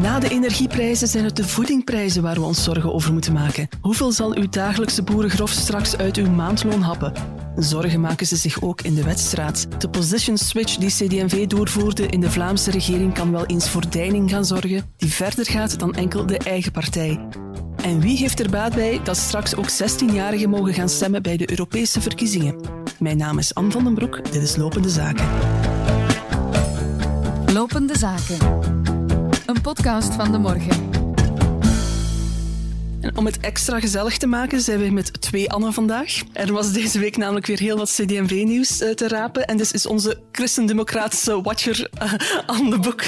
Na de energieprijzen zijn het de voedingprijzen waar we ons zorgen over moeten maken. Hoeveel zal uw dagelijkse boerengrof straks uit uw maandloon happen? Zorgen maken ze zich ook in de wedstrijd. De position switch die CD&V doorvoerde in de Vlaamse regering kan wel eens voor deining gaan zorgen, die verder gaat dan enkel de eigen partij. En wie heeft er baat bij dat straks ook 16-jarigen mogen gaan stemmen bij de Europese verkiezingen? Mijn naam is Anne van den Broek, dit is Lopende Zaken. Lopende Zaken. Een podcast van de morgen. En om het extra gezellig te maken zijn we met twee Anne vandaag. Er was deze week namelijk weer heel wat CD&V-nieuws uh, te rapen. En dus is onze christendemocratische watcher uh, Anne de Boek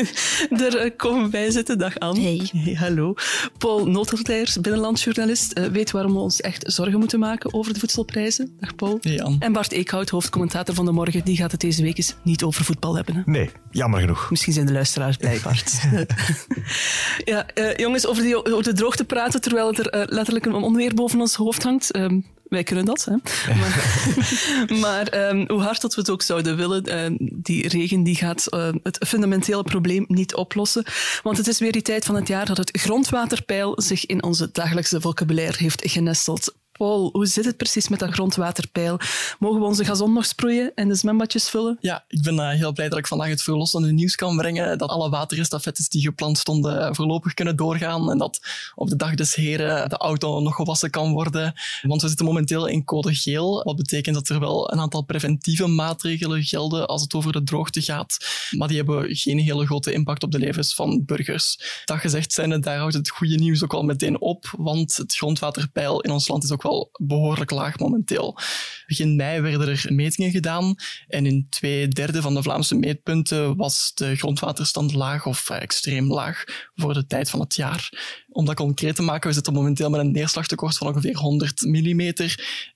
er uh, komen bij zitten. Dag Anne. Hey. hey hallo. Paul Notertijers, binnenlandsjournalist, weet waarom we ons echt zorgen moeten maken over de voedselprijzen. Dag Paul. Hey Anne. En Bart Eekhout, hoofdcommentator van De Morgen, die gaat het deze week eens niet over voetbal hebben. Hè? Nee, jammer genoeg. Misschien zijn de luisteraars blij, Bart. ja, jongens, over, die, over de droogte praten terwijl er uh, letterlijk een onweer boven ons hoofd hangt. Um, wij kunnen dat, hè. Maar, maar um, hoe hard dat we het ook zouden willen, uh, die regen die gaat het fundamentele probleem niet oplossen. Want het is weer die tijd van het jaar dat het grondwaterpeil zich in onze dagelijkse vocabulaire heeft genesteld. Hoe zit het precies met dat grondwaterpeil? Mogen we onze gazon nog sproeien en de zwembadjes vullen? Ja, ik ben uh, heel blij dat ik vandaag het verlossende nieuws kan brengen. Dat alle waterestafettes die gepland stonden voorlopig kunnen doorgaan. En dat op de dag des heren de auto nog gewassen kan worden. Want we zitten momenteel in code geel. Wat betekent dat er wel een aantal preventieve maatregelen gelden als het over de droogte gaat. Maar die hebben geen hele grote impact op de levens van burgers. Dat gezegd zijnde, daar houdt het goede nieuws ook al meteen op. Want het grondwaterpeil in ons land is ook wel behoorlijk laag momenteel. Begin mei werden er metingen gedaan en in twee derde van de Vlaamse meetpunten was de grondwaterstand laag of extreem laag voor de tijd van het jaar. Om dat concreet te maken, we zitten momenteel met een neerslagtekort van ongeveer 100 mm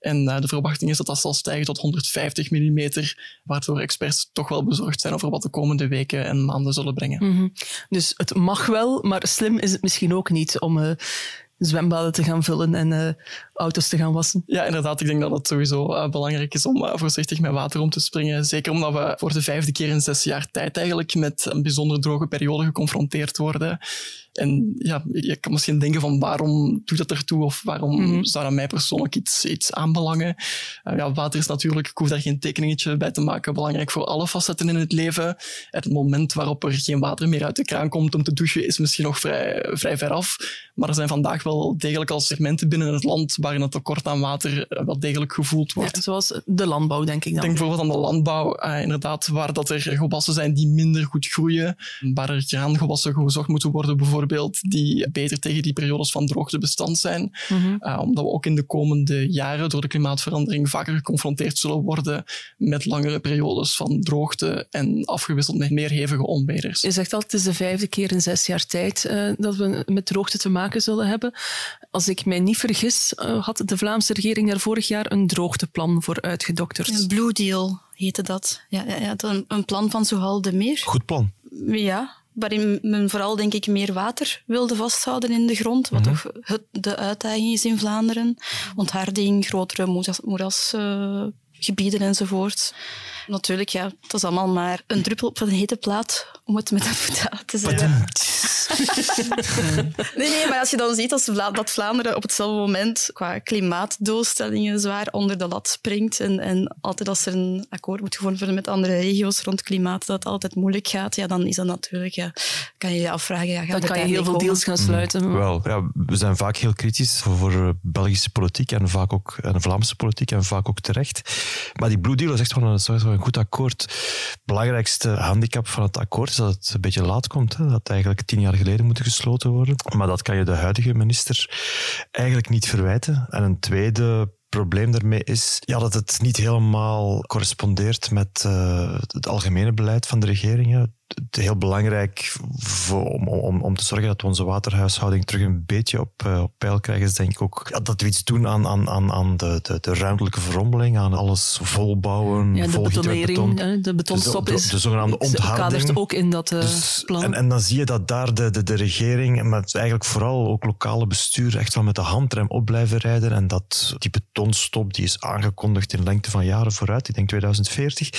en de verwachting is dat dat zal stijgen tot 150 mm, waardoor experts toch wel bezorgd zijn over wat de komende weken en maanden zullen brengen. -hmm. Dus het mag wel, maar slim is het misschien ook niet om uh, zwembaden te gaan vullen en uh, auto's te gaan wassen. Ja, inderdaad. Ik denk dat het sowieso uh, belangrijk is om uh, voorzichtig met water om te springen. Zeker omdat we voor de vijfde keer in zes jaar tijd eigenlijk met een bijzonder droge periode geconfronteerd worden. En ja, je kan misschien denken van waarom doet dat ertoe of waarom mm -hmm. zou dat mij persoonlijk iets, iets aanbelangen. Ja, water is natuurlijk, ik hoef daar geen tekeningetje bij te maken, belangrijk voor alle facetten in het leven. Het moment waarop er geen water meer uit de kraan komt om te douchen is misschien nog vrij, vrij ver af. Maar er zijn vandaag wel degelijk al segmenten binnen het land waarin het tekort aan water wel degelijk gevoeld wordt. Ja, zoals de landbouw, denk ik dan. Denk bijvoorbeeld aan de landbouw, uh, inderdaad, waar dat er gewassen zijn die minder goed groeien, waar er graangewassen gezocht moeten worden, bijvoorbeeld die beter tegen die periodes van droogte bestand zijn. Mm -hmm. uh, omdat we ook in de komende jaren door de klimaatverandering vaker geconfronteerd zullen worden met langere periodes van droogte en afgewisseld met meer hevige onweders. Je zegt al, het is de vijfde keer in zes jaar tijd uh, dat we met droogte te maken zullen hebben. Als ik mij niet vergis, uh, had de Vlaamse regering daar vorig jaar een droogteplan voor uitgedokterd. Een Blue Deal heette dat. Ja, ja, ja een, een plan van Zohal de Meer. Goed plan. Ja, waarin men vooral denk ik meer water wilde vasthouden in de grond, wat mm -hmm. toch het, de uitdaging is in Vlaanderen. Ontharding, grotere moerasgebieden moeras, uh, enzovoort. Natuurlijk, ja, het is allemaal maar een druppel op een hete plaat, om het met een voet te zeggen. nee, nee, maar als je dan ziet als Vla dat Vlaanderen op hetzelfde moment qua klimaatdoelstellingen zwaar onder de lat springt en, en altijd als er een akkoord moet gevonden worden met andere regio's rond klimaat, dat het altijd moeilijk gaat, ja, dan is dat natuurlijk, ja, kan je je afvragen, ja, dan kan je heel veel deals gaan sluiten. Mm. Wel, ja, we zijn vaak heel kritisch voor, voor Belgische politiek en vaak ook en Vlaamse politiek en vaak ook terecht. Maar die Blue Deal is echt gewoon een, een goed akkoord. Belangrijkste handicap van het akkoord is dat het een beetje laat komt. Hè? Dat eigenlijk tien jaar geleden moeten gesloten worden. Maar dat kan je de huidige minister eigenlijk niet verwijten. En een tweede probleem daarmee is ja, dat het niet helemaal correspondeert met uh, het algemene beleid van de regering. Heel belangrijk voor, om, om, om te zorgen dat we onze waterhuishouding terug een beetje op, uh, op peil krijgen, is denk ik ook ja, dat we iets doen aan, aan, aan, aan de, de, de ruimtelijke verrommeling, aan alles volbouwen, ja, de betonering, beton. de betonstop dus de, is... De, de zogenaamde ontharding. kadert ook in dat uh, dus, plan. En, en dan zie je dat daar de, de, de regering, maar eigenlijk vooral ook lokale bestuur, echt wel met de handrem op blijven rijden en dat die betonstop, die is aangekondigd in lengte van jaren vooruit, ik denk 2040.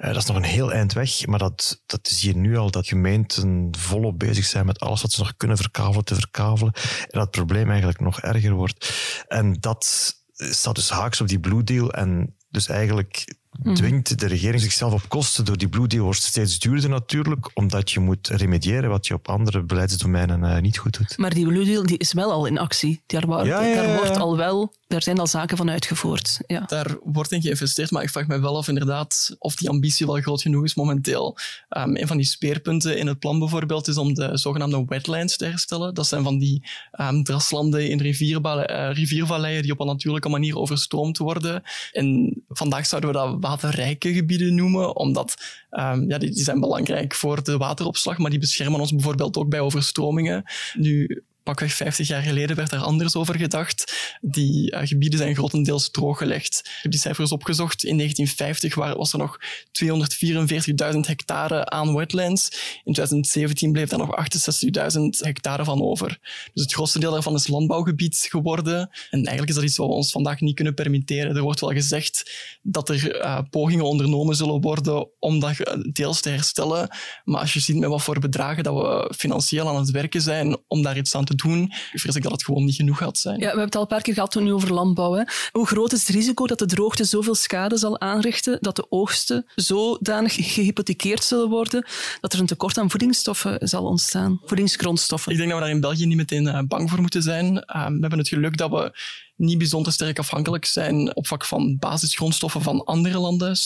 Uh, dat is nog een heel eind weg, maar dat, dat zie je nu al dat gemeenten volop bezig zijn met alles wat ze nog kunnen verkavelen, te verkavelen. En dat het probleem eigenlijk nog erger wordt. En dat staat dus haaks op die Blue Deal. En dus eigenlijk. Dwingt de regering zichzelf op kosten door die Blue Deal wordt steeds duurder natuurlijk, omdat je moet remediëren wat je op andere beleidsdomeinen eh, niet goed doet. Maar die Blue Deal die is wel al in actie. Daar, wa- Ja, ja, ja, daar ja. wordt al wel, daar zijn al zaken van uitgevoerd. Ja. Daar wordt in geïnvesteerd, maar ik vraag me wel af inderdaad of die ambitie wel groot genoeg is momenteel. Um, een van die speerpunten in het plan bijvoorbeeld is om de zogenaamde wetlands te herstellen. Dat zijn van die um, draslanden in rivierba- eh, riviervalleien die op een natuurlijke manier overstroomd worden. En vandaag zouden we dat waterrijke gebieden noemen, omdat um, ja, die, die zijn belangrijk voor de wateropslag, maar die beschermen ons bijvoorbeeld ook bij overstromingen. Nu, pakweg 50 jaar geleden werd daar anders over gedacht. Die uh, gebieden zijn grotendeels drooggelegd. Ik heb die cijfers opgezocht. In 1950 was er nog 244.000 hectare aan wetlands. In 2017 bleef daar nog 68.000 hectare van over. Dus het grootste deel daarvan is landbouwgebied geworden. En eigenlijk is dat iets wat we ons vandaag niet kunnen permitteren. Er wordt wel gezegd dat er uh, pogingen ondernomen zullen worden om dat deels te herstellen. Maar als je ziet met wat voor bedragen dat we financieel aan het werken zijn om daar iets aan te doen, vrees ik dat het gewoon niet genoeg gaat zijn. Ja, we hebben het al een paar keer gehad nu over landbouw. Hè. Hoe groot is het risico dat de droogte zoveel schade zal aanrichten, dat de oogsten zodanig gehypothekeerd zullen worden, dat er een tekort aan voedingsstoffen zal ontstaan, voedingsgrondstoffen? Ik denk dat we daar in België niet meteen uh, bang voor moeten zijn. Uh, we hebben het geluk dat we niet bijzonder sterk afhankelijk zijn op vlak van basisgrondstoffen van andere landen. 60%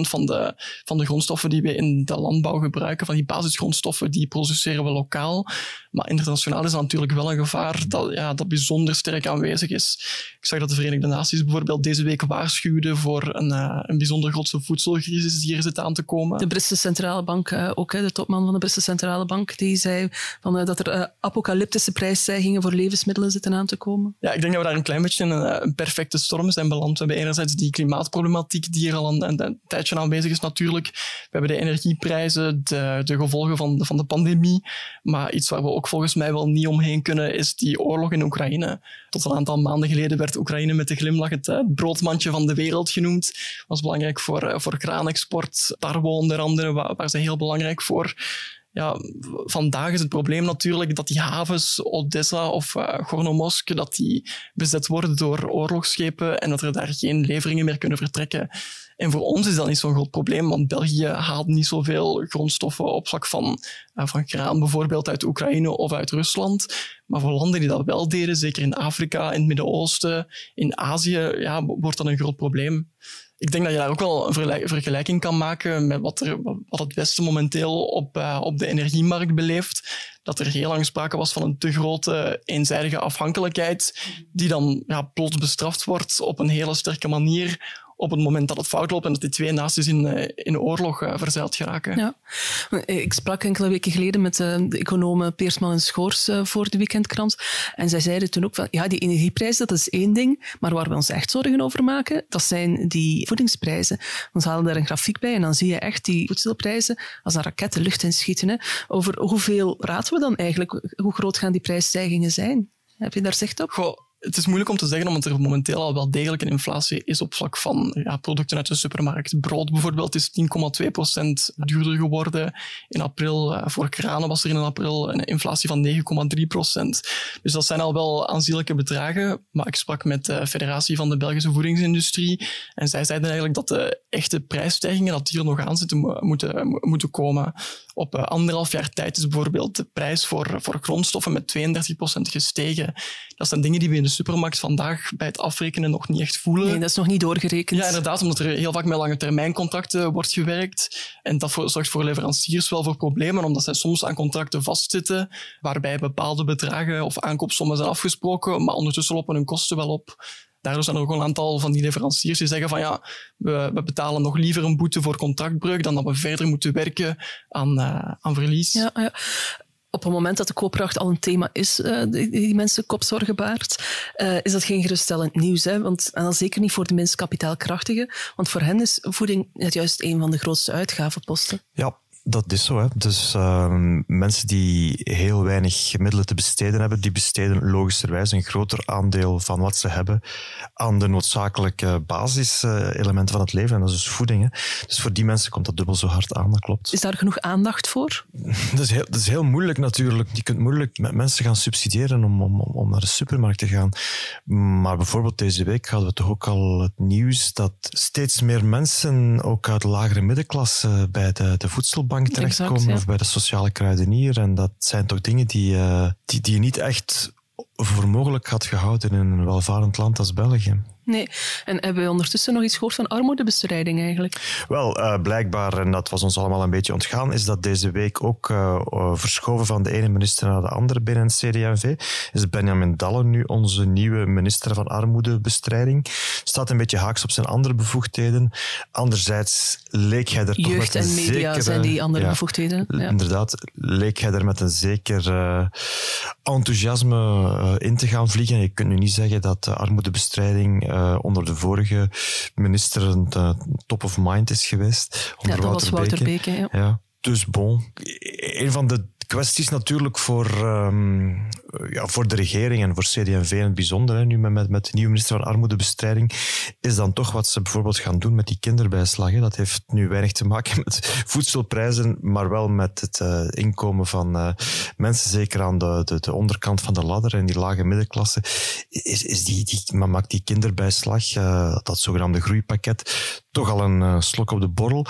van de, van de grondstoffen die we in de landbouw gebruiken, van die basisgrondstoffen, die produceren we lokaal. Maar internationaal is dat natuurlijk wel een gevaar dat, ja, dat bijzonder sterk aanwezig is. Ik zag dat de Verenigde Naties bijvoorbeeld deze week waarschuwden voor een, uh, een bijzonder grootse voedselcrisis die er zit aan te komen. De Britse Centrale Bank, uh, ook hè, de topman van de Britse Centrale Bank, die zei van, uh, dat er apocalyptische prijsstijgingen voor levensmiddelen zitten aan te komen. Ja, ik denk dat we daar een klein beetje in een, perfecte storm zijn beland. We hebben enerzijds die klimaatproblematiek die er al een, een, tijdje aanwezig is natuurlijk. We hebben de energieprijzen, de, de gevolgen van de, van de pandemie. Maar iets waar we ook volgens mij wel niet omheen kunnen, is die oorlog in Oekraïne. Tot een aantal maanden geleden werd Oekraïne met de glimlach het, het broodmandje van de wereld genoemd. Was belangrijk voor, voor graanexport, tarwe onder andere, waar, waar ze heel belangrijk voor ja, vandaag is het probleem natuurlijk dat die havens, Odessa of uh, Gornomosk, dat die bezet worden door oorlogsschepen en dat er daar geen leveringen meer kunnen vertrekken. En voor ons is dat niet zo'n groot probleem, want België haalt niet zoveel grondstoffen op vlak van, uh, van graan, bijvoorbeeld uit Oekraïne of uit Rusland. Maar voor landen die dat wel deden, zeker in Afrika, in het Midden-Oosten, in Azië, ja, wordt dat een groot probleem ik denk dat je daar ook wel een vergelijking kan maken met wat, er, wat het Westen momenteel op, uh, op de energiemarkt beleeft. Dat er heel lang sprake was van een te grote eenzijdige afhankelijkheid, die dan ja, plots bestraft wordt op een hele sterke manier op het moment dat het fout loopt en dat die twee naties in, uh, in oorlog uh, verzeild geraken. Ja. Ik sprak enkele weken geleden met uh, de economen Peersman en Schoors voor de weekendkrant. En zij zeiden toen ook van, ja, die energieprijzen, dat is één ding. Maar waar we ons echt zorgen over maken, dat zijn die voedingsprijzen. Dan halen daar een grafiek bij en dan zie je echt die voedselprijzen als een raket de lucht in schieten. Hè. Over hoeveel praten we dan eigenlijk? Hoe groot gaan die prijsstijgingen zijn? Heb je daar zicht op? Goh het is moeilijk om te zeggen, omdat er momenteel al wel degelijk een inflatie is op vlak van ja, producten uit de supermarkt. Brood bijvoorbeeld is 10,2% duurder geworden. In april, uh, voor kranen was er in april een inflatie van 9,3%. Dus dat zijn al wel aanzienlijke bedragen. Maar ik sprak met de Federatie van de Belgische Voedingsindustrie en zij zeiden eigenlijk dat de echte prijsstijgingen, dat die er nog aan zitten, moeten, moeten komen. Op uh, anderhalf jaar tijd is bijvoorbeeld de prijs voor, voor grondstoffen met 32% gestegen. Dat zijn dingen die we in de supermarkt vandaag bij het afrekenen nog niet echt voelen. Nee, dat is nog niet doorgerekend. Ja, inderdaad, omdat er heel vaak met lange termijncontracten wordt gewerkt. En dat zorgt voor leveranciers wel voor problemen, omdat zij soms aan contracten vastzitten, waarbij bepaalde bedragen of aankoopsommen zijn afgesproken, maar ondertussen lopen hun kosten wel op. Daardoor zijn er ook een aantal van die leveranciers die zeggen van ja, we, we, betalen nog liever een boete voor contractbreuk dan dat we verder moeten werken aan, uh, aan verlies. Ja, ja op het moment dat de koopkracht al een thema is, uh, die, die, mensen kopzorgen baart, uh, is dat geen geruststellend nieuws. Hè? Want, en dan zeker niet voor de minst kapitaalkrachtigen, want voor hen is voeding juist een van de grootste uitgavenposten. Ja, dat is zo. Hè. Dus ehm, mensen die heel weinig middelen te besteden hebben, die besteden logischerwijs een groter aandeel van wat ze hebben aan de noodzakelijke basiselementen van het leven. En dat is dus voeding. Hè. Dus voor die mensen komt dat dubbel zo hard aan, dat klopt. Is daar genoeg aandacht voor? Dat is heel, dat is heel moeilijk natuurlijk. Je kunt moeilijk met mensen gaan subsidiëren om, om, om naar de supermarkt te gaan. Maar bijvoorbeeld deze week hadden we toch ook al het nieuws dat steeds meer mensen, ook uit de lagere middenklasse, bij de, de voedselbank terechtkomen Exact, ja. of bij de sociale kruidenier. En dat zijn toch dingen die, eh, die, die je niet echt voor mogelijk had gehouden in een welvarend land als België. Nee. En hebben we ondertussen nog iets gehoord van armoedebestrijding eigenlijk? Wel, eh, blijkbaar, en dat was ons allemaal een beetje ontgaan, is dat deze week ook eh, eh, verschoven van de ene minister naar de andere binnen het CD&V. Is Benjamin Dalle nu onze nieuwe minister van Armoedebestrijding. Staat een beetje haaks op zijn andere bevoegdheden. Anderzijds leek hij er toch Jeugd met een en media zijn die andere ja, bevoegdheden. Ja. Inderdaad, leek hij er met een zeker enthousiasme in te gaan vliegen. Je kunt nu niet zeggen dat de armoedebestrijding eh, onder de vorige minister een eh, top of mind is geweest. Ja, Onder dat was Wouter Beke. Ja. ja, dus bon. Een van de kwesties natuurlijk voor, ehm, ja, voor de regering en voor CD&V in het bijzonder, hè, nu met, met, de nieuwe minister van Armoedebestrijding, is dan toch wat ze bijvoorbeeld gaan doen met die kinderbijslag. Dat heeft nu weinig te maken met voedselprijzen, maar wel met het eh, inkomen van eh, mensen, zeker aan de, de, de onderkant van de ladder en die lage middenklasse, is, is die, die, maar maakt die kinderbijslag, eh, dat zogenaamde groeipakket, toch al een eh, slok op de borrel.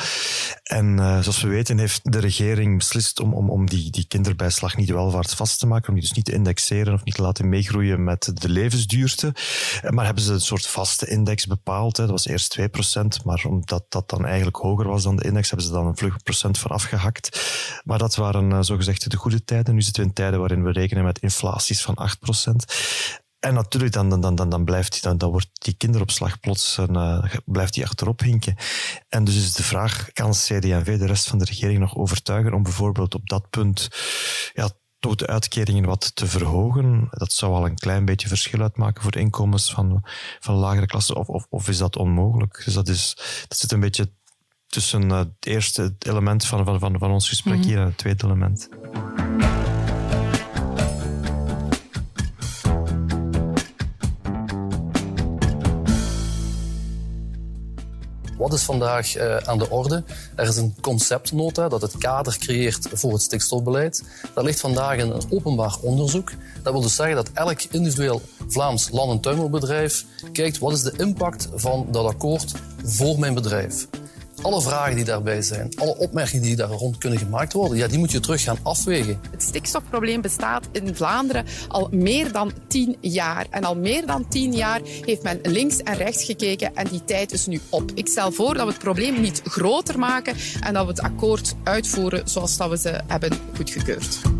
En eh, zoals we weten heeft de regering beslist om, om, om die, die kinderbijslag niet welvaartsvast te maken, om die dus niet te indexeren of niet te laten meegroeien met de levensduurte. Eh, Maar hebben ze een soort vaste index bepaald. Hè. Dat was eerst 2%, maar omdat dat dan eigenlijk hoger was dan de index, hebben ze dan een vlug procent van afgehakt. Maar dat waren uh, zogezegd de goede tijden. Nu zitten we in tijden waarin we rekenen met inflaties van 8%. En natuurlijk, dan, dan, dan, dan, blijft, die- dan, dan wordt die kinderopslag plots een, eh, blijft die achterop hinken. En dus is de vraag, kan CD&V de rest van de regering nog overtuigen om bijvoorbeeld op dat punt ja, toch de uitkeringen wat te verhogen? Dat zou al een klein beetje verschil uitmaken voor de inkomens van, van lagere klassen. Of, of, of is dat onmogelijk? Dus dat, is, dat zit een beetje tussen eh, het eerste element van, van, van, van ons gesprek hier en het tweede element. Wat is vandaag eh, aan de orde? Er is een conceptnota dat het kader creëert voor het stikstofbeleid. Daar ligt vandaag een openbaar onderzoek. Dat wil dus zeggen dat elk individueel Vlaams land- en tuinbouwbedrijf kijkt wat is de impact van dat akkoord voor mijn bedrijf. Alle vragen die daarbij zijn, alle opmerkingen die daar rond kunnen gemaakt worden, ja, die moet je terug gaan afwegen. Het stikstofprobleem bestaat in Vlaanderen al meer dan tien jaar. En al meer dan tien jaar heeft men links en rechts gekeken en die tijd is nu op. Ik stel voor dat we het probleem niet groter maken en dat we het akkoord uitvoeren zoals dat we ze hebben goedgekeurd.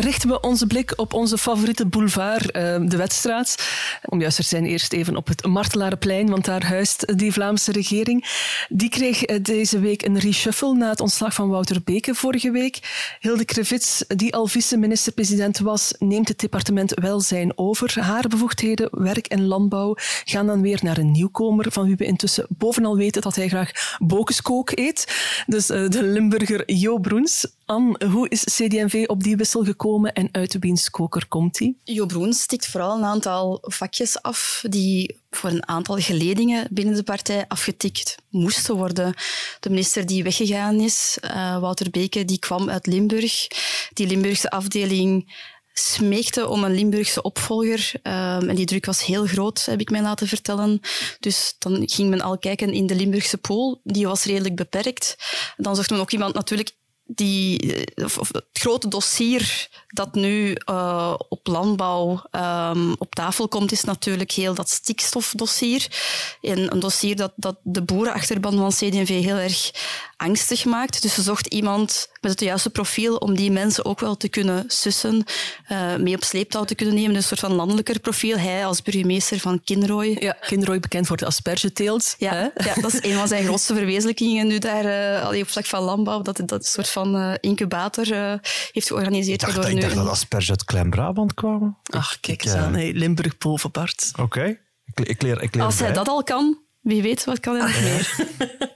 Richten we onze blik op onze favoriete boulevard, eh, de Wetstraat. Om juist te zijn, eerst even op het Martelarenplein, want daar huist die Vlaamse regering. Die kreeg eh, deze week een reshuffle na het ontslag van Wouter Beke vorige week. Hilde Krevits, die al vice-minister-president was, neemt het departement Welzijn over. Haar bevoegdheden, werk en landbouw, gaan dan weer naar een nieuwkomer, van wie we intussen bovenal weten dat hij graag bokenskook eet. Dus eh, de Limburger Jo Broens. Anne, hoe is CD&V op die wissel gekomen en uit wiens koker komt hij? Jo Broens stikt vooral een aantal vakjes af die voor een aantal geledingen binnen de partij afgetikt moesten worden. De minister die weggegaan is, uh, Wouter Beke, die kwam uit Limburg. Die Limburgse afdeling smeekte om een Limburgse opvolger. Um, en die druk was heel groot, heb ik mij laten vertellen. Dus dan ging men al kijken in de Limburgse pool. Die was redelijk beperkt. Dan zocht men ook iemand natuurlijk die, of, of het grote dossier dat nu uh, op landbouw um, op tafel komt, is natuurlijk heel dat stikstofdossier. En een dossier dat, dat de boerenachterban van CD&V heel erg angstig maakt. Dus ze zocht iemand met het juiste profiel om die mensen ook wel te kunnen sussen, uh, mee op sleeptouw te kunnen nemen. Dus een soort van landelijker profiel. Hij als burgemeester van Kinrooi. Ja, Kinrooi bekend voor de aspergeteelt. Ja, ja, dat is een van zijn grootste verwezenlijkingen nu daar uh, op vlak van landbauw. Dat dat een soort van uh, incubator uh, heeft georganiseerd. Ik dacht, ik dacht dat asperge uit Klein-Brabant kwamen. Ach, kijk eens aan. Hey, Limburg boven Bart. Oké. Okay. Ik, ik, leer, ik leer Als hij bij. dat al kan, Wie weet, wat kan er nog meer?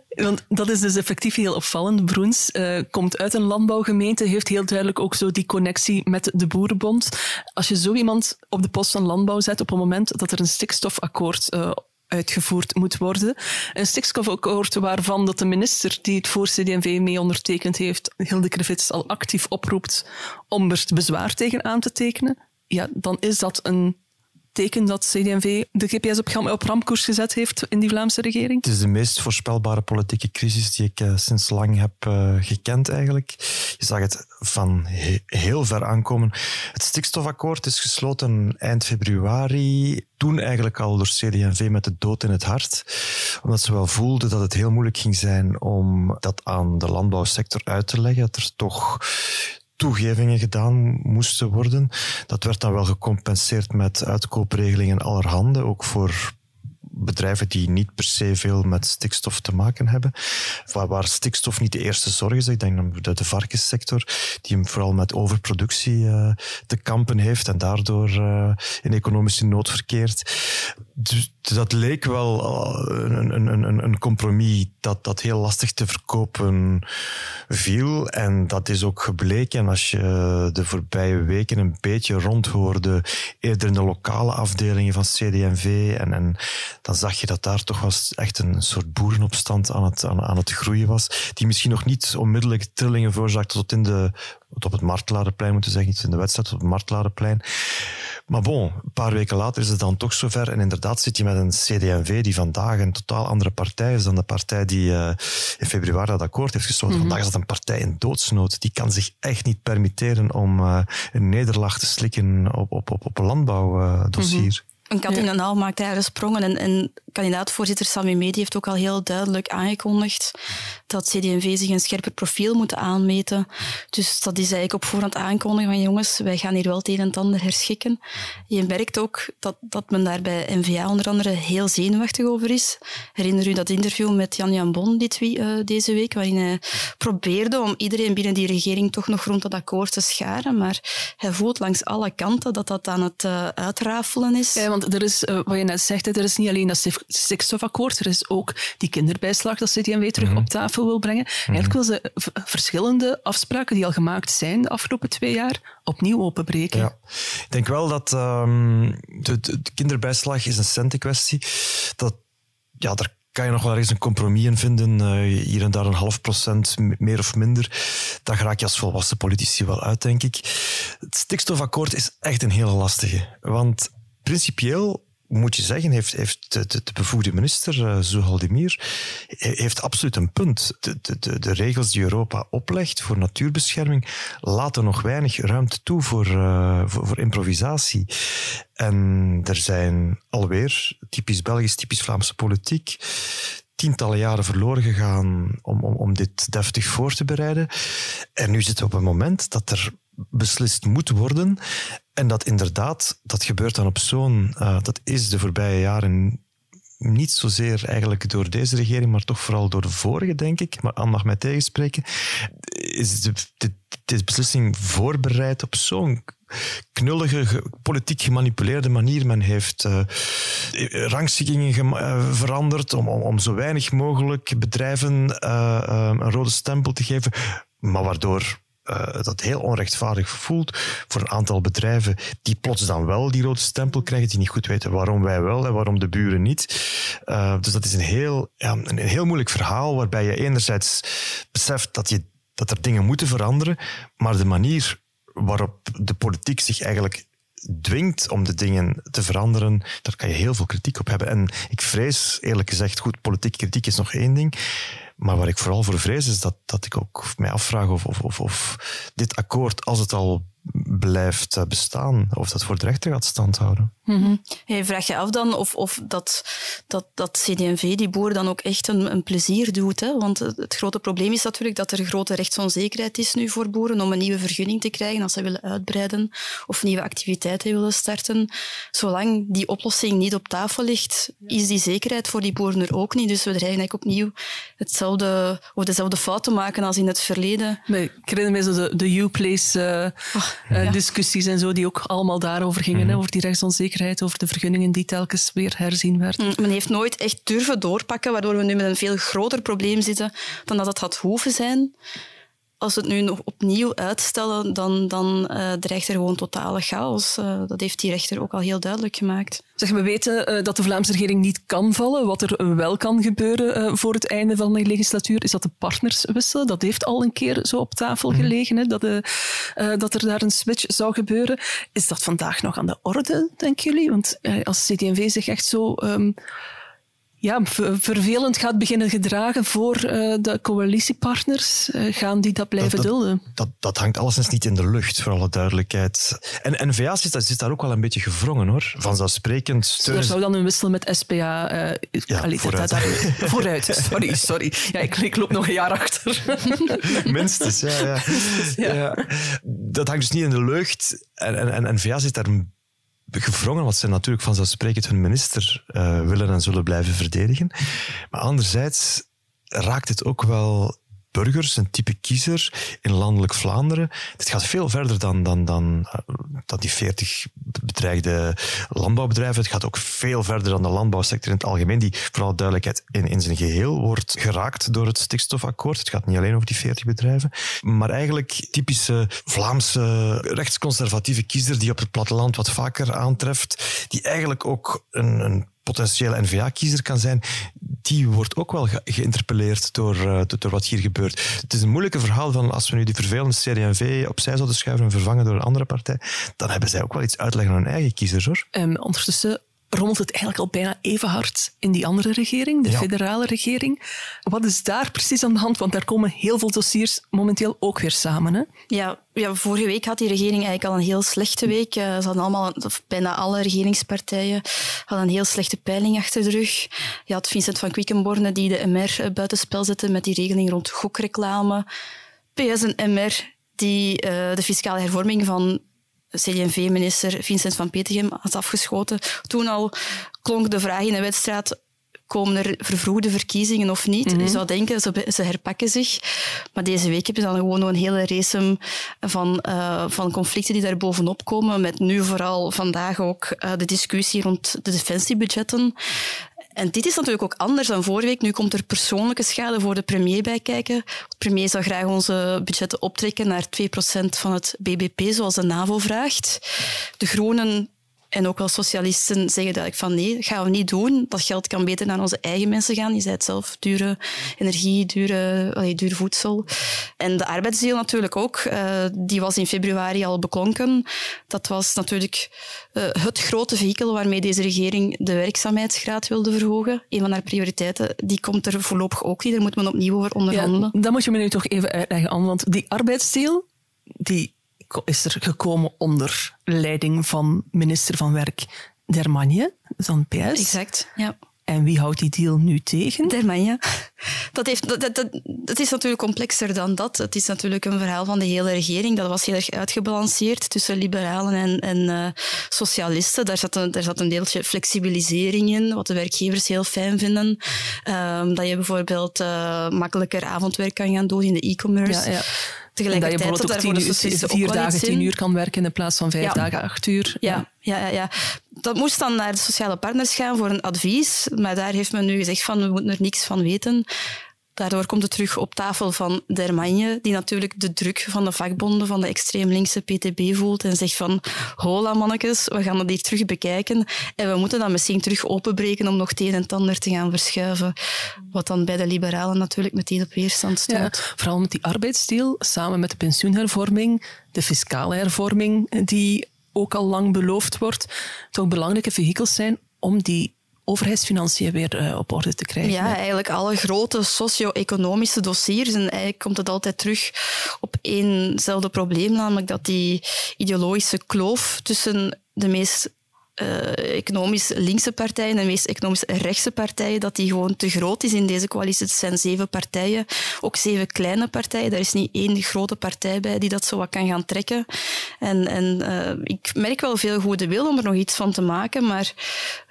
Want dat is dus effectief heel opvallend. Broens uh, komt uit een landbouwgemeente, heeft heel duidelijk ook zo die connectie met de Boerenbond. Als je zo iemand op de post van landbouw zet op het moment dat er een stikstofakkoord uh, uitgevoerd moet worden. Een stikstofakkoord waarvan dat de minister die het voor CD&V mee ondertekend heeft, Hilde Krevits, al actief oproept om er bezwaar tegen aan te tekenen. Ja, dan is dat een teken dat CD&V de GPS op, op ramkoers gezet heeft in die Vlaamse regering? Het is de meest voorspelbare politieke crisis die ik uh, sinds lang heb uh, gekend eigenlijk. Je zag het van he heel ver aankomen. Het stikstofakkoord is gesloten eind februari. Toen eigenlijk al door CD&V met de dood in het hart. Omdat ze wel voelden dat het heel moeilijk ging zijn om dat aan de landbouwsector uit te leggen. Dat er toch toegevingen gedaan moesten worden. Dat werd dan wel gecompenseerd met uitkoopregelingen allerhande, ook voor bedrijven die niet per se veel met stikstof te maken hebben. Waar, stikstof niet de eerste zorg is. Ik denk aan de, varkenssector, die vooral met overproductie uh, te kampen heeft en daardoor uh, in economische nood verkeert. Dus dat leek wel eh, een, een, een, een compromis dat, dat heel lastig te verkopen viel. En dat is ook gebleken als je de voorbije weken een beetje rondhoorde, eerder in de lokale afdelingen van CD&V. En, en dan zag je dat daar toch was echt een soort boerenopstand aan het, aan het groeien was. Die misschien nog niet onmiddellijk trillingen veroorzaakte tot in de op het Martelarenplein moeten zeggen, iets in de wedstrijd op het Martelarenplein. Maar bon, een paar weken later is het dan toch zover. En inderdaad zit je met een CD&V die vandaag een totaal andere partij is dan de partij die uh, in februari dat akkoord heeft gesloten. Mm -hmm. Vandaag is dat een partij in doodsnood. Die kan zich echt niet permitteren om uh, een nederlaag te slikken op, op, op, op een landbouwdossier. Uh, -hmm. Een kat in de naal maakt eigenlijk sprongen. En, en kandidaatvoorzitter Sami Medi heeft ook al heel duidelijk aangekondigd dat CD&V zich een scherper profiel moet aanmeten. Dus dat is eigenlijk op voorhand aankondigen van jongens, wij gaan hier wel het een en het ander herschikken. Je merkt ook dat, dat men daar bij NVA onder andere heel zenuwachtig over is. Herinner u dat interview met Jan Jan Bon dit, uh, deze week, waarin hij probeerde om iedereen binnen die regering toch nog rond dat akkoord te scharen. Maar hij voelt langs alle kanten dat dat aan het uh, uitrafelen is. Ja, want er is, uh, wat je net zegt, er is niet alleen dat stikstofakkoord, er is ook die kinderbijslag dat CD&V terug mm -hmm. op tafel wil brengen. Mm -hmm. Eigenlijk wil ze verschillende afspraken die al gemaakt zijn de afgelopen twee jaar opnieuw openbreken. Ja. Ik denk wel dat um, de, de, de, kinderbijslag is een centenkwestie. Dat, ja, daar kan je nog wel ergens een compromis in vinden. Uh, hier en daar een half procent meer of minder. Daar raak je als volwassen politici wel uit, denk ik. Het stikstofakkoord is echt een hele lastige. Want principieel moet je zeggen, heeft, heeft de, de, de bevoegde minister, uh, heeft absoluut een punt. De, de, de, regels die Europa oplegt voor natuurbescherming laten nog weinig ruimte toe voor, uh, voor, voor, improvisatie. En er zijn alweer, typisch Belgisch, typisch Vlaamse politiek, tientallen jaren verloren gegaan om, om, om dit deftig voor te bereiden. En nu zitten we op een moment dat er beslist moet worden. En dat inderdaad, dat gebeurt dan op zo'n, uh, dat is de voorbije jaren niet zozeer eigenlijk door deze regering, maar toch vooral door de vorige, denk ik. Maar Anne mag mij tegenspreken. Is de, de, deze beslissing voorbereid op zo'n knullige, politiek gemanipuleerde manier. Men heeft uh, rangschikkingen uh, veranderd om, om, zo weinig mogelijk bedrijven een rode stempel te geven, maar waardoor uh, dat heel onrechtvaardig voelt voor een aantal bedrijven die plots dan wel die rode stempel krijgen, die niet goed weten waarom wij wel en waarom de buren niet. Uh, dus dat is een heel, ja, een heel moeilijk verhaal waarbij je enerzijds beseft dat, je, dat er dingen moeten veranderen, maar de manier waarop de politiek zich eigenlijk dwingt om de dingen te veranderen, daar kan je heel veel kritiek op hebben. En ik vrees, eerlijk gezegd, goed, politieke kritiek is nog één ding. Maar waar ik vooral voor vrees is dat, dat ik ook mij afvraag of, of, of, of dit akkoord, als het al blijft bestaan, of dat voor de rechter gaat standhouden. Mm -hmm. Je vraagt je af dan of, of dat, dat, dat CD&V die boeren dan ook echt een, een plezier doet. Hè? Want het grote probleem is natuurlijk dat er grote rechtsonzekerheid is nu voor boeren om een nieuwe vergunning te krijgen als ze willen uitbreiden of nieuwe activiteiten willen starten. Zolang die oplossing niet op tafel ligt, is die zekerheid voor die boeren er ook niet. Dus we dreigen eigenlijk opnieuw hetzelfde, of dezelfde fouten maken als in het verleden. Nee, ik herinner me zo de, de U-Place uh, oh, eh, Ja. discussies en zo, die ook allemaal daarover gingen. hè, over die rechtsonzekerheid, over de vergunningen die telkens weer herzien werden. Mm, Men heeft nooit echt durven doorpakken, waardoor we nu met een veel groter probleem zitten dan dat het had hoeven zijn. Als we het nu nog opnieuw uitstellen, dan, dan eh, dreigt er gewoon totale chaos. Eh, dat heeft die rechter ook al heel duidelijk gemaakt. Zeg, we weten eh, dat de Vlaamse regering niet kan vallen. Wat er wel kan gebeuren voor het einde van de legislatuur is dat de partners wisselen. Dat heeft al een keer zo op tafel gelegen, hè, dat, dat er daar een switch zou gebeuren. Is dat vandaag nog aan de orde, denken jullie? Want als CD&V zich echt zo... ehm, ja, ver- vervelend gaat beginnen gedragen voor eh, de coalitiepartners, eh, gaan die dat blijven dat- dulden? Dat, dat hangt alleszins niet in de lucht, voor alle duidelijkheid. En N-VA zit, daar- zit daar ook wel een beetje gevrongen, hoor. Vanzelfsprekend Er steunen ze... zou dan een wissel met SPA... eh Ja, allee, dat- vooruit. dat- vooruit, sorry, sorry. Ja, ik, ik loop nog een jaar achter. Minstens, ja, ja. ja. Dat hangt dus niet in de lucht. En, en, en N-VA zit daar gevrongen, want ze natuurlijk vanzelfsprekend hun minister eh, willen en zullen blijven verdedigen. Maar anderzijds raakt het ook wel burgers, een type kiezer in landelijk Vlaanderen. Dit gaat veel verder dan, dan, dan, eh, dan die 40 bedreigde landbouwbedrijven. Het gaat ook veel verder dan de landbouwsector in het algemeen, die vooral duidelijkheid in, in zijn geheel wordt geraakt door het stikstofakkoord. Het gaat niet alleen over die 40 bedrijven, maar eigenlijk typische Vlaamse rechtsconservatieve kiezer die op het platteland wat vaker aantreft, die eigenlijk ook een, een potentiële N-VA-kiezer kan zijn, die wordt ook wel ge- door, eh, door, wat hier gebeurt. Het is een moeilijke verhaal van als we nu die vervelende CD&V opzij zouden schuiven en vervangen door een andere partij, dan hebben zij ook wel iets uitleggen aan hun eigen kiezers, hoor. Ehm, ondertussen rommelt het eigenlijk al bijna even hard in die andere regering, de Ja. federale regering. Wat is daar precies aan de hand? Want daar komen heel veel dossiers momenteel ook weer samen. Hè? Ja, ja, vorige week had die regering eigenlijk al een heel slechte week. Eh, Ze hadden allemaal, of bijna alle regeringspartijen hadden een heel slechte peiling achter de rug. Je had Vincent van Quickenborne die de MR eh, buitenspel zette met die regeling rond gokreclame. PS en MR die eh, de fiscale hervorming van CD&V-minister Vincent van Petegem had afgeschoten. Toen al klonk de vraag in de wedstrijd komen er vervroegde verkiezingen of niet. Je zou denken, ze, ze herpakken zich. Maar deze week hebben ze dan gewoon nog een hele race van, eh, van conflicten die daar bovenop komen. Met nu vooral vandaag ook eh, de discussie rond de defensiebudgetten. En dit is natuurlijk ook anders dan vorige week. Nu komt er persoonlijke schade voor de premier bij kijken. De premier zou graag onze budgetten optrekken naar 2% van het BBP, zoals de NAVO vraagt. De Groenen en ook wel socialisten zeggen duidelijk van nee, dat gaan we niet doen. Dat geld kan beter naar onze eigen mensen gaan. Je zei het zelf, dure energie, dure, duur voedsel. En de arbeidsdeel natuurlijk ook. eh, die was in februari al beklonken. Dat was natuurlijk eh, het grote vehikel waarmee deze regering de werkzaamheidsgraad wilde verhogen. Een van haar prioriteiten. Die komt er voorlopig ook niet. Daar moet men opnieuw over onderhandelen. Dat moet je me nu toch even uitleggen, Anne. Want die arbeidsdeel die is er gekomen onder leiding van minister van Werk Dermagne, van PS. Exact, ja. En wie houdt die deal nu tegen? Dermanja. Dat, heeft, dat, dat, is natuurlijk complexer dan dat. Het is natuurlijk een verhaal van de hele regering. Dat was heel erg uitgebalanceerd tussen liberalen en, en eh, socialisten. Daar zat, een, daar zat een deeltje flexibilisering in, wat de werkgevers heel fijn vinden. Ehm, dat je bijvoorbeeld eh, makkelijker avondwerk kan gaan doen in de e-commerce. Ja, ja. En dat je Tegelijkertijd bijvoorbeeld op tien de vier dagen tien uur kan werken in plaats van vijf Ja. dagen acht uur. Ja, ja, ja, ja. Dat moest dan naar de sociale partners gaan voor een advies. Maar daar heeft men nu gezegd van, we moeten er niks van weten. Daardoor komt het terug op tafel van Dermagne, die natuurlijk de druk van de vakbonden, van de extreem linkse PTB voelt en zegt van, hola mannetjes, we gaan dat hier terug bekijken en we moeten dat misschien terug openbreken om nog het een en het ander te gaan verschuiven. Wat dan bij de liberalen natuurlijk meteen op weerstand. Ja, vooral met die arbeidsdeel, samen met de pensioenhervorming, de fiscale hervorming, die ook al lang beloofd wordt, toch belangrijke vehikels zijn om die overheidsfinanciën weer eh, op orde te krijgen. Ja, eigenlijk alle grote socio-economische dossiers. En eigenlijk komt het altijd terug op éénzelfde probleem, namelijk dat die ideologische kloof tussen de meest uh, economisch linkse partijen en de meest economisch rechtse partijen, dat die gewoon te groot is in deze coalitie. Het zijn zeven partijen, ook zeven kleine partijen. Er is niet één grote partij bij die dat zo wat kan gaan trekken. En, en uh, ik merk wel veel goede wil om er nog iets van te maken, maar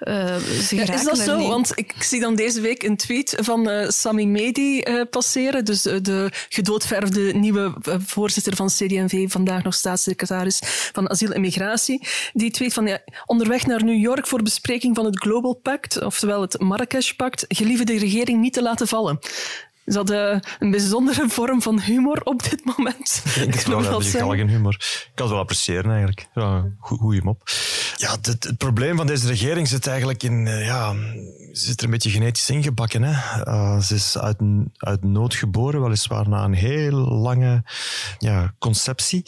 uh, ze ja, Is dat zo? Niet. Want ik zie dan deze week een tweet van Sami Medi passeren, dus de gedoodverfde nieuwe voorzitter van CD&V, vandaag nog staatssecretaris van Asiel en Migratie. Die tweet van ja, onderweg naar New York voor bespreking van het Global Pact, oftewel het Marrakesh-pact, gelieve de regering niet te laten vallen. Is dat uh, een bijzondere vorm van humor op dit moment? Ik wel, dat is geen humor. Ik kan het wel appreciëren eigenlijk. Ja, goeie mop. Ja, het, het, probleem van deze regering zit eigenlijk in... Uh, ja, zit er een beetje genetisch ingebakken. Hè? Uh, ze is uit, uit nood geboren, weliswaar na een heel lange ja, conceptie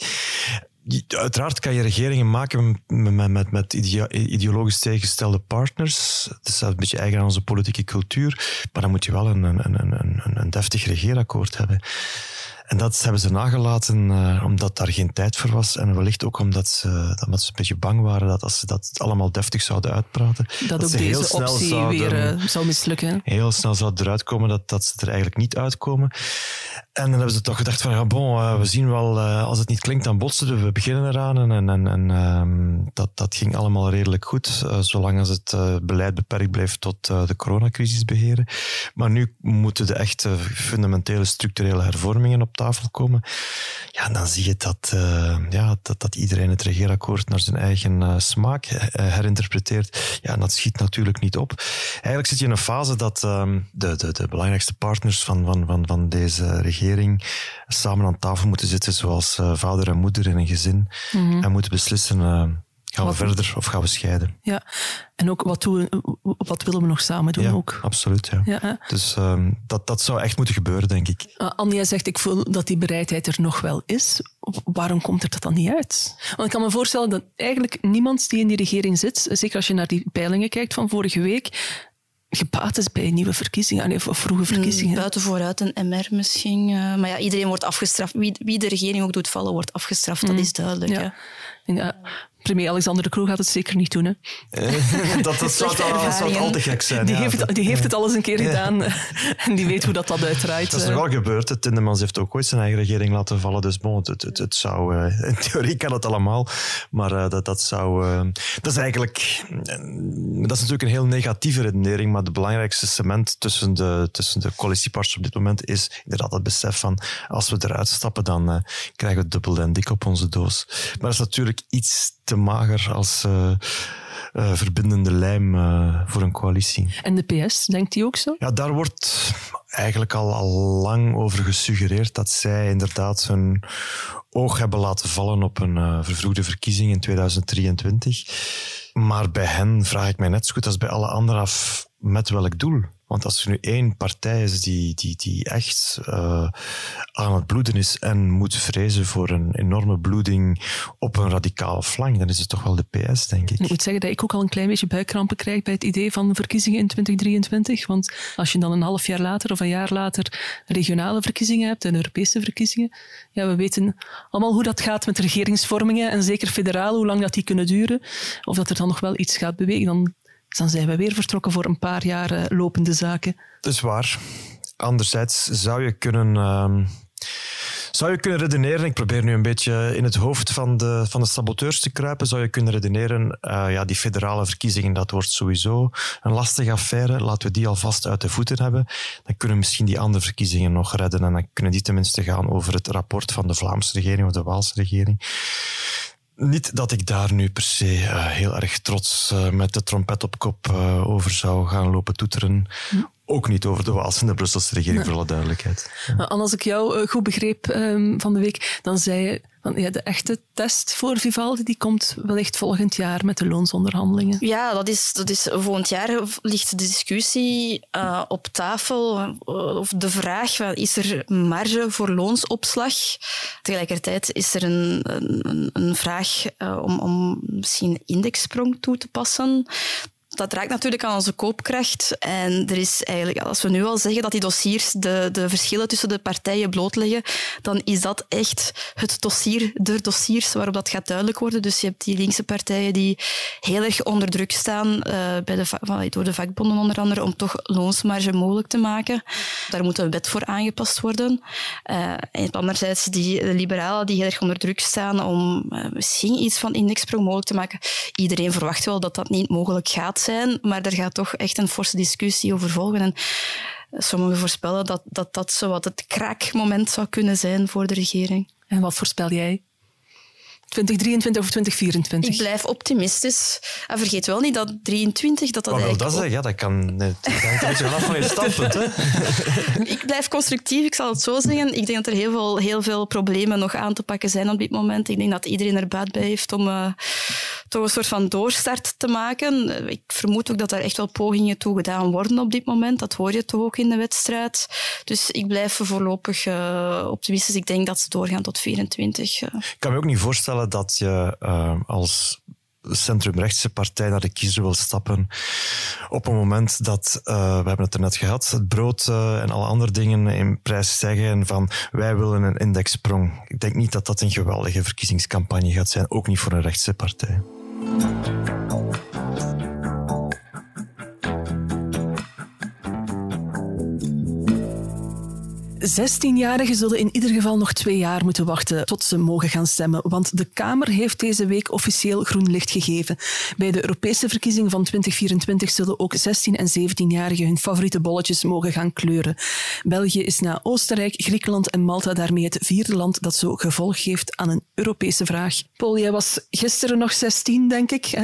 uiteraard kan je regeringen maken met, met, met ideologisch tegengestelde partners. Dat is een beetje eigen aan onze politieke cultuur. Maar dan moet je wel een, een, een, een, een deftig regeerakkoord hebben. En dat hebben ze nagelaten uh, omdat daar geen tijd voor was. En wellicht ook omdat ze, omdat ze een beetje bang waren dat als ze dat allemaal deftig zouden uitpraten... Dat, dat ook ze deze heel snel optie zouden, weer uh, zou mislukken. Heel snel zou eruit komen dat, dat ze er eigenlijk niet uitkomen. En dan hebben ze toch gedacht van, ja bon, uh, we zien wel, als het niet klinkt, dan botsen we. We beginnen eraan. En, en, en um, dat, dat ging allemaal redelijk goed, zolang als het beleid beperkt bleef tot de coronacrisis beheren. Maar nu moeten de echte fundamentele structurele hervormingen op tafel komen, ja, dan zie je dat, uh, ja, dat, dat iedereen het regeerakkoord naar zijn eigen uh, smaak uh, herinterpreteert. Ja, en dat schiet natuurlijk niet op. Eigenlijk zit je in een fase dat um, de, de, de belangrijkste partners van, van, van, van deze regering samen aan tafel moeten zitten, zoals vader en moeder in een gezin, mm -hmm. en moeten beslissen Gaan we verder of gaan we scheiden? Ja, en ook wat, doen, wat willen we nog samen doen? Ja, ook? absoluut. Ja. ja dus um, dat, dat zou echt moeten gebeuren, denk ik. Uh, Anja zegt, ik voel dat die bereidheid er nog wel is. Waarom komt er dat dan niet uit? Want ik kan me voorstellen dat eigenlijk niemand die in die regering zit, zeker als je naar die peilingen kijkt van vorige week, gebaat is bij nieuwe verkiezingen, of vroege verkiezingen. Buiten vooruit een MR misschien. Uh, maar ja, iedereen wordt afgestraft. Wie, wie, de regering ook doet vallen, wordt afgestraft. Dat is duidelijk. Ja. ja premier Alexander de Croo gaat het zeker niet doen. Hè. dat, dat, zou, dat zou al te gek zijn. Die, ja. heeft, het, die heeft het al eens een keer gedaan en die weet hoe dat, dat uitdraait. Dat is nog wel gebeurd. Tindemans heeft ook ooit zijn eigen regering laten vallen. Dus bon, het, het, het zou, uh, in theorie kan het allemaal, maar uh, dat, dat zou... Uh, dat is eigenlijk... dat is natuurlijk een heel negatieve redenering, maar de belangrijkste cement tussen de, tussen de coalitiepartners op dit moment is inderdaad het besef van als we eruit stappen, dan krijgen we dubbel en dik op onze doos. Maar dat is natuurlijk iets te mager als uh, uh, verbindende lijm uh, voor een coalitie. En de PS, denkt die ook zo? Ja, daar wordt eigenlijk al, al lang over gesuggereerd dat zij inderdaad hun oog hebben laten vallen op een vervroegde verkiezing in 2023. Maar bij hen vraag ik mij net zo goed als bij alle anderen af met welk doel. Want als er nu één partij is die, die, die echt uh, aan het bloeden is en moet vrezen voor een enorme bloeding op een radicale flank, dan is het toch wel de PS, denk ik. Ik moet zeggen dat ik ook al een klein beetje buikkrampen krijg bij het idee van verkiezingen in 2023. Want als je dan een half jaar later of een jaar later regionale verkiezingen hebt en Europese verkiezingen, ja, we weten allemaal hoe dat gaat met regeringsvormingen en zeker federaal, hoe lang dat die kunnen duren. Of dat er dan nog wel iets gaat bewegen. Dan dus dan zijn we weer vertrokken voor een paar jaar lopende zaken. Dat is waar. Anderzijds zou je kunnen... Uh, zou je kunnen redeneren, ik probeer nu een beetje in het hoofd van de, van de saboteurs te kruipen, zou je kunnen redeneren, uh, ja, die federale verkiezingen, dat wordt sowieso een lastige affaire. Laten we die alvast uit de voeten hebben. Dan kunnen we misschien die andere verkiezingen nog redden en dan kunnen die tenminste gaan over het rapport van de Vlaamse regering of de Waalse regering. Niet dat ik daar nu per se uh, heel erg trots uh, met de trompet op kop uh, over zou gaan lopen toeteren. Hm. Ook niet over de Waalse en de Brusselse regering, nee. voor alle duidelijkheid. Ja. als ik jou goed begreep um, van de week, dan zei je van, ja, de echte test voor Vivaldi die komt wellicht volgend jaar met de loonsonderhandelingen. Ja, dat is, dat is volgend jaar ligt de discussie uh, op tafel. Of de vraag, is er marge voor loonsopslag? Tegelijkertijd is er een, een, een vraag uh, om, om misschien indexsprong toe te passen dat raakt natuurlijk aan onze koopkracht. En er is eigenlijk, als we nu al zeggen dat die dossiers de, de verschillen tussen de partijen blootleggen, dan is dat echt het dossier, de dossiers waarop dat gaat duidelijk worden. Dus je hebt die linkse partijen die heel erg onder druk staan uh, bij de, door de vakbonden onder andere om toch loonsmarge mogelijk te maken. Daar moet een wet voor aangepast worden. Uh, en anderzijds die de liberalen die heel erg onder druk staan om uh, misschien iets van indexsprong mogelijk te maken. Iedereen verwacht wel dat dat niet mogelijk gaat zijn, maar er gaat toch echt een forse discussie over volgen. En sommigen voorspellen dat dat, dat zo wat het kraakmoment zou kunnen zijn voor de regering. En wat voorspel jij? 2023 of 2024? Ik blijf optimistisch. En vergeet wel niet dat 23 dat dat maar eigenlijk... dat ja, dat kan... Nee, dat hangt een beetje vanaf van je standpunt. Hè? ik blijf constructief, ik zal het zo zeggen. Ik denk dat er heel veel, heel veel problemen nog aan te pakken zijn op dit moment. Ik denk dat iedereen er baat bij heeft om uh, toch een soort van doorstart te maken. Ik vermoed ook dat er echt wel pogingen toe gedaan worden op dit moment. Dat hoor je toch ook in de wedstrijd. Dus ik blijf voorlopig uh, optimistisch. Ik denk dat ze doorgaan tot 24. Uh. Ik kan me ook niet voorstellen dat je uh, als centrumrechtse partij naar de kiezer wil stappen op een moment dat, uh, we hebben het er net gehad, het brood uh, en alle andere dingen in prijs zeggen van wij willen een indexsprong. Ik denk niet dat dat een geweldige verkiezingscampagne gaat zijn, ook niet voor een rechtse partij. 16-jarigen zullen in ieder geval nog twee jaar moeten wachten tot ze mogen gaan stemmen, want de Kamer heeft deze week officieel groen licht gegeven. Bij de Europese verkiezingen van 2024 zullen ook 16- en 17-jarigen hun favoriete bolletjes mogen gaan kleuren. België is na Oostenrijk, Griekenland en Malta daarmee het vierde land dat zo gevolg geeft aan een Europese vraag. Paul, jij was gisteren nog 16, denk ik. Hè?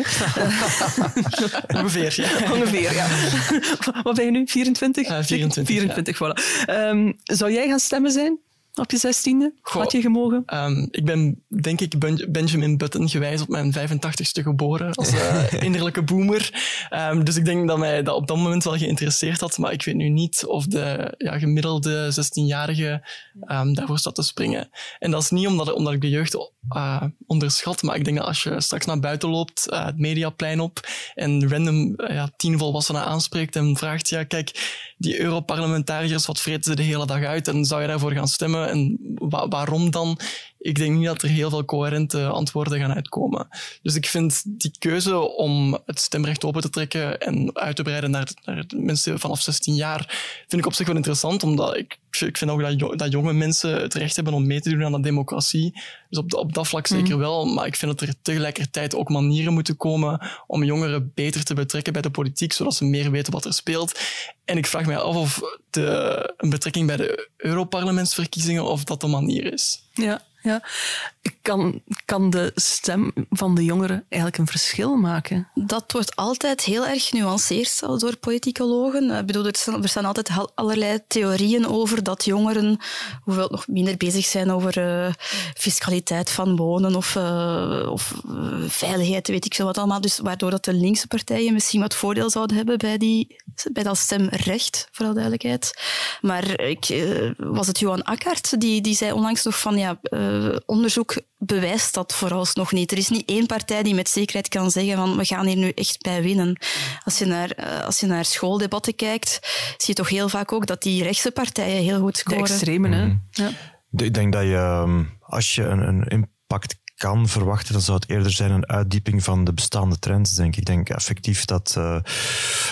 Ongeveer, ja. Ongeveer, ja. Wat ben je nu? 24? Uh, 24. 24, ja. voilà. Um, zou jij gaan stemmen zijn? Op je zestiende? Had je gemogen? Um, ik ben, denk ik, Benjamin Button gewijs op mijn 85ste geboren als uh, innerlijke boomer. Um, dus ik denk dat mij dat op dat moment wel geïnteresseerd had. Maar ik weet nu niet of de ja, gemiddelde 16-jarige um, daarvoor staat te springen. En dat is niet omdat, omdat ik de jeugd uh, onderschat. Maar ik denk dat als je straks naar buiten loopt, uh, het mediaplein op, en random ja, tien volwassenen aanspreekt en vraagt, ja, kijk, die Europarlementariërs, wat vreten ze de hele dag uit? En zou je daarvoor gaan stemmen? En wa waarom dan? Ik denk niet dat er heel veel coherente antwoorden gaan uitkomen. Dus ik vind die keuze om het stemrecht open te trekken en uit te breiden naar, naar mensen vanaf 16 jaar, vind ik op zich wel interessant, omdat ik, ik vind ook dat, dat jonge mensen het recht hebben om mee te doen aan de democratie. Dus op, op dat vlak zeker wel. Maar ik vind dat er tegelijkertijd ook manieren moeten komen om jongeren beter te betrekken bij de politiek, zodat ze meer weten wat er speelt. En ik vraag me af of de, een betrekking bij de Europarlementsverkiezingen of dat de manier is. Ja, ja. Kan, kan de stem van de jongeren eigenlijk een verschil maken? Dat wordt altijd heel erg genuanceerd door politicologen. Ik bedoel, er, staan, altijd allerlei theorieën over dat jongeren hoeveel nog minder bezig zijn over uh, fiscaliteit van wonen of, uh, of uh, veiligheid, weet ik veel wat allemaal. Dus waardoor dat de linkse partijen misschien wat voordeel zouden hebben bij, die, bij dat stemrecht, voor alle duidelijkheid. Maar ik, was het Johan Akkart die, die zei onlangs nog van ja, onderzoek bewijst dat vooralsnog niet. Er is niet één partij die met zekerheid kan zeggen van we gaan hier nu echt bij winnen. Als je naar, als je naar schooldebatten kijkt, zie je toch heel vaak ook dat die rechtse partijen heel goed scoren. De extremen, hè? Mm. Ja. Ik denk dat je, als je een, een impact kan verwachten, dan zou het eerder zijn een uitdieping van de bestaande trends, denk ik. Ik denk effectief dat uh,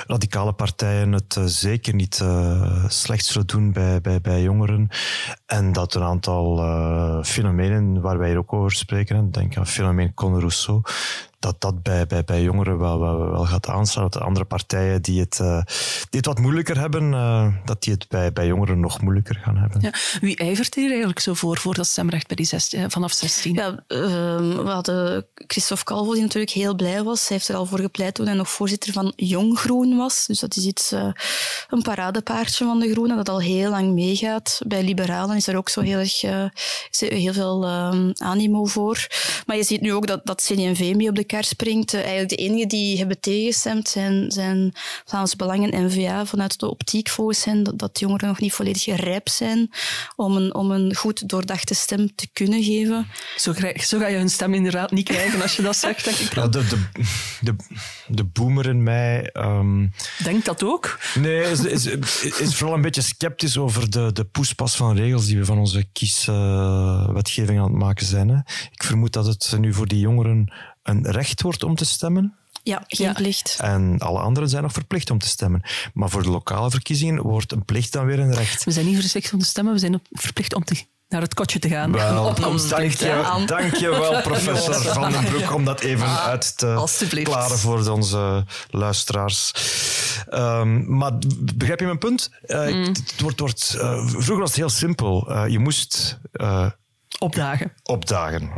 radicale partijen het uh, zeker niet uh, slecht zullen doen bij, bij, bij jongeren. En dat een aantal fenomenen waar wij hier ook over spreken, denk aan fenomeen Conor Rousseau, dat dat bij, bij, bij jongeren wel, wel, wel gaat aanslaan. Dat de andere partijen die het, uh, die het wat moeilijker hebben, uh, dat die het bij, bij jongeren nog moeilijker gaan hebben. Ja. Wie ijvert hier eigenlijk zo voor, voor dat stemrecht bij die 16, vanaf 16? Ja, uh, we hadden Christophe Calvo, die natuurlijk heel blij was. Hij heeft er al voor gepleit toen hij nog voorzitter van Jong Groen was. Dus dat is iets een paradepaardje van de Groenen, dat al heel lang meegaat. Bij liberalen is er ook zo heel, erg, uh, heel veel uh, animo voor. Maar je ziet nu ook dat, dat CD&V mee op de springt. Uh, eigenlijk de enigen die hebben tegengestemd zijn, zijn Vlaams Belangen en N-VA vanuit de optiek volgens hen dat, dat jongeren nog niet volledig rijp zijn om een, om een goed doordachte stem te kunnen geven. Zo, zo ga je hun stem inderdaad niet krijgen als je dat zegt, denk ik. Ja, de, de, de, de boomer in mij... Um, Denkt dat ook? Nee, is, is, is, vooral een beetje sceptisch over de, de poespas van regels die we van onze kieswetgeving uh, aan het maken zijn. Hè. Ik vermoed dat het nu voor die jongeren een recht wordt om te stemmen. Ja, geen ja. plicht. En alle anderen zijn nog verplicht om te stemmen. Maar voor de lokale verkiezingen wordt een plicht dan weer een recht. We zijn niet verplicht om te stemmen, we zijn verplicht om te naar het kotje te gaan. Wel, dank, je, dank je wel, professor Van den Broek, om dat even ah, uit te klaren voor onze luisteraars. Um, maar begrijp je mijn punt? Uh, mm. het wordt, wordt, uh, vroeger was het heel simpel. Uh, je moest Opdagen. Opdagen,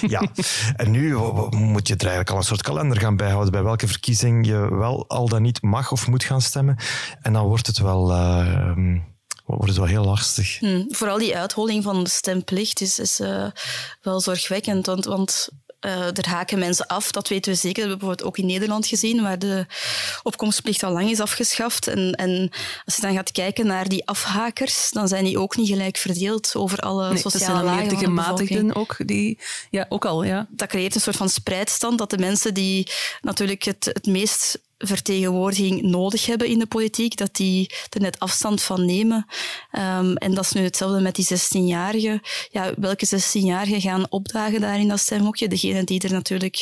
ja. en nu moet je er eigenlijk al een soort kalender gaan bijhouden bij welke verkiezing je wel al dan niet mag of moet gaan stemmen. En dan wordt het wel... Uh, wordt het wel heel lastig. Hmm, vooral die uitholling van de stemplicht is, is uh, wel zorgwekkend. Want, want uh, er haken mensen af, dat weten we zeker. Dat hebben we bijvoorbeeld ook in Nederland gezien, waar de opkomstplicht al lang is afgeschaft. En, en als je dan gaat kijken naar die afhakers, dan zijn die ook niet gelijk verdeeld over alle nee, sociale lagen. De gematigden ook, die, ja, ook al. Ja. Dat creëert een soort van spreidstand, dat de mensen die natuurlijk het, het meest vertegenwoordiging nodig hebben in de politiek, dat die er net afstand van nemen. Um, en dat is nu hetzelfde met die 16-jarigen. Ja, welke 16-jarigen gaan opdagen daar in dat stemhokje? Degenen die er natuurlijk,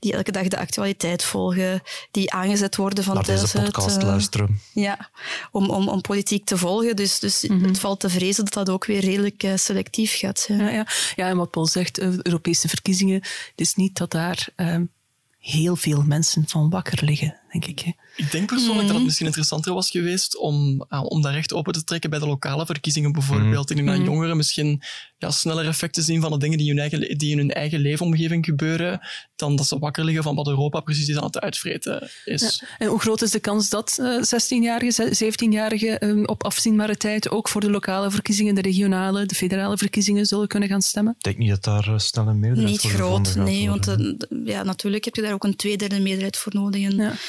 die elke dag de actualiteit volgen, die aangezet worden van Naar deze podcast het, uh, luisteren. Ja, om, om, om politiek te volgen. Dus, dus mm -hmm. het valt te vrezen dat dat ook weer redelijk uh, selectief gaat zijn. Ja, ja. ja, en wat Paul zegt, uh, Europese verkiezingen, het is niet dat daar heel veel mensen van wakker liggen, denk ik. Ik denk persoonlijk dat het misschien interessanter was geweest om, uh, om dat recht open te trekken bij de lokale verkiezingen bijvoorbeeld. Mm. En dan jongeren misschien ja, sneller effecten zien van de dingen die, hun eigen, die in hun eigen leefomgeving gebeuren, dan dat ze wakker liggen van wat Europa precies aan het uitvreten is. Ja. En hoe groot is de kans dat uh, 16-jarigen, 17-jarigen um, op afzienbare tijd ook voor de lokale verkiezingen, de regionale, de federale verkiezingen zullen kunnen gaan stemmen? Ik denk niet dat daar uh, snel een meerderheid niet voor groot, nee, want ja, natuurlijk heb je daar ook een tweederde meerderheid voor nodig. En ja.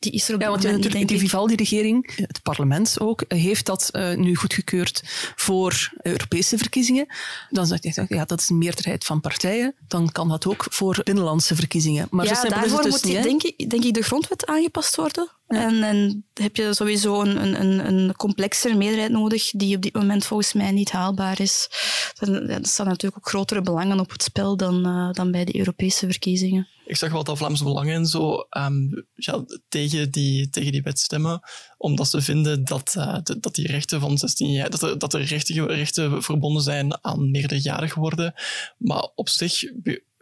die is er op ja, want moment natuurlijk, die Vivaldi-regering, het parlement ook, heeft dat uh, nu goedgekeurd voor Europese verkiezingen. Dan zeg je, ja, dat is een meerderheid van partijen. Dan kan dat ook voor binnenlandse verkiezingen. Maar ja, zo simpel daarvoor is het dus moet, niet, denk, ik, denk ik, de grondwet aangepast worden. Ja. En, en heb je sowieso een, een, een complexere meerderheid nodig, die op dit moment volgens mij niet haalbaar is. Er staan natuurlijk ook grotere belangen op het spel dan, uh, dan bij de Europese verkiezingen. Ik zag wel dat Vlaams Belang en zo um, ja, tegen, die, tegen die wet stemmen, omdat ze vinden dat, de, dat die rechten van 16 jaar, dat er, dat er rechten, rechten verbonden zijn aan meerderjarig worden. Maar op zich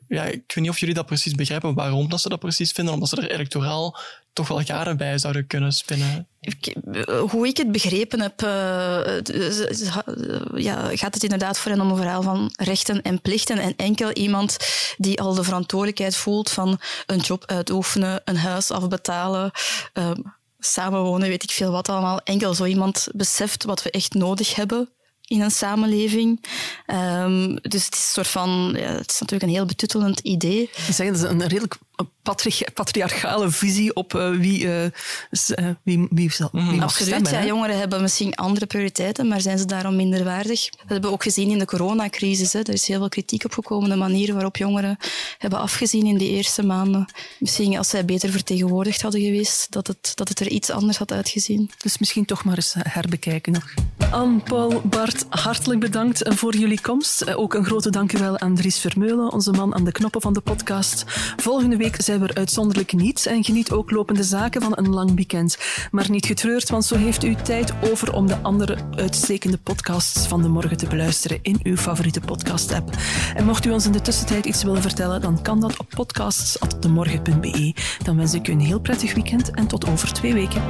ja, ik weet niet of jullie dat precies begrijpen, waarom dat ze dat precies vinden, omdat ze er electoraal toch wel garen bij zouden kunnen spinnen. Hoe ik het begrepen heb, uh, ja, gaat het inderdaad voor hen om een verhaal van rechten en plichten. En enkel iemand die al de verantwoordelijkheid voelt van een job uitoefenen, een huis afbetalen, samenwonen, weet ik veel wat allemaal. Enkel zo iemand beseft wat we echt nodig hebben in een samenleving. Um, dus het is een soort van, ja, het is natuurlijk een heel betuttelend idee. Zeggen, dat een redelijk patriarchale visie op uh, wie, uh, wie, wie, zal, wie mag Absoluut, stemmen. Ja, jongeren hebben misschien andere prioriteiten, maar zijn ze daarom minder waardig? Dat hebben we ook gezien in de coronacrisis. Hè. Er is heel veel kritiek op gekomen, de manier waarop jongeren hebben afgezien in die eerste maanden. Misschien als zij beter vertegenwoordigd hadden geweest, dat het, dat het er iets anders had uitgezien. Dus misschien toch maar eens herbekijken nog. Anne, Paul, Bart, hartelijk bedankt voor jullie komst. Ook een grote dankjewel aan Dries Vermeulen, onze man aan de knoppen van de podcast. Volgende week zijn we er uitzonderlijk niet en geniet ook lopende zaken van een lang weekend. Maar niet getreurd, want zo heeft u tijd over om de andere uitstekende podcasts van de morgen te beluisteren in uw favoriete podcast-app. En mocht u ons in de tussentijd iets willen vertellen, dan kan dat op podcasts.demorgen.be. Dan wens ik u een heel prettig weekend en tot over twee weken.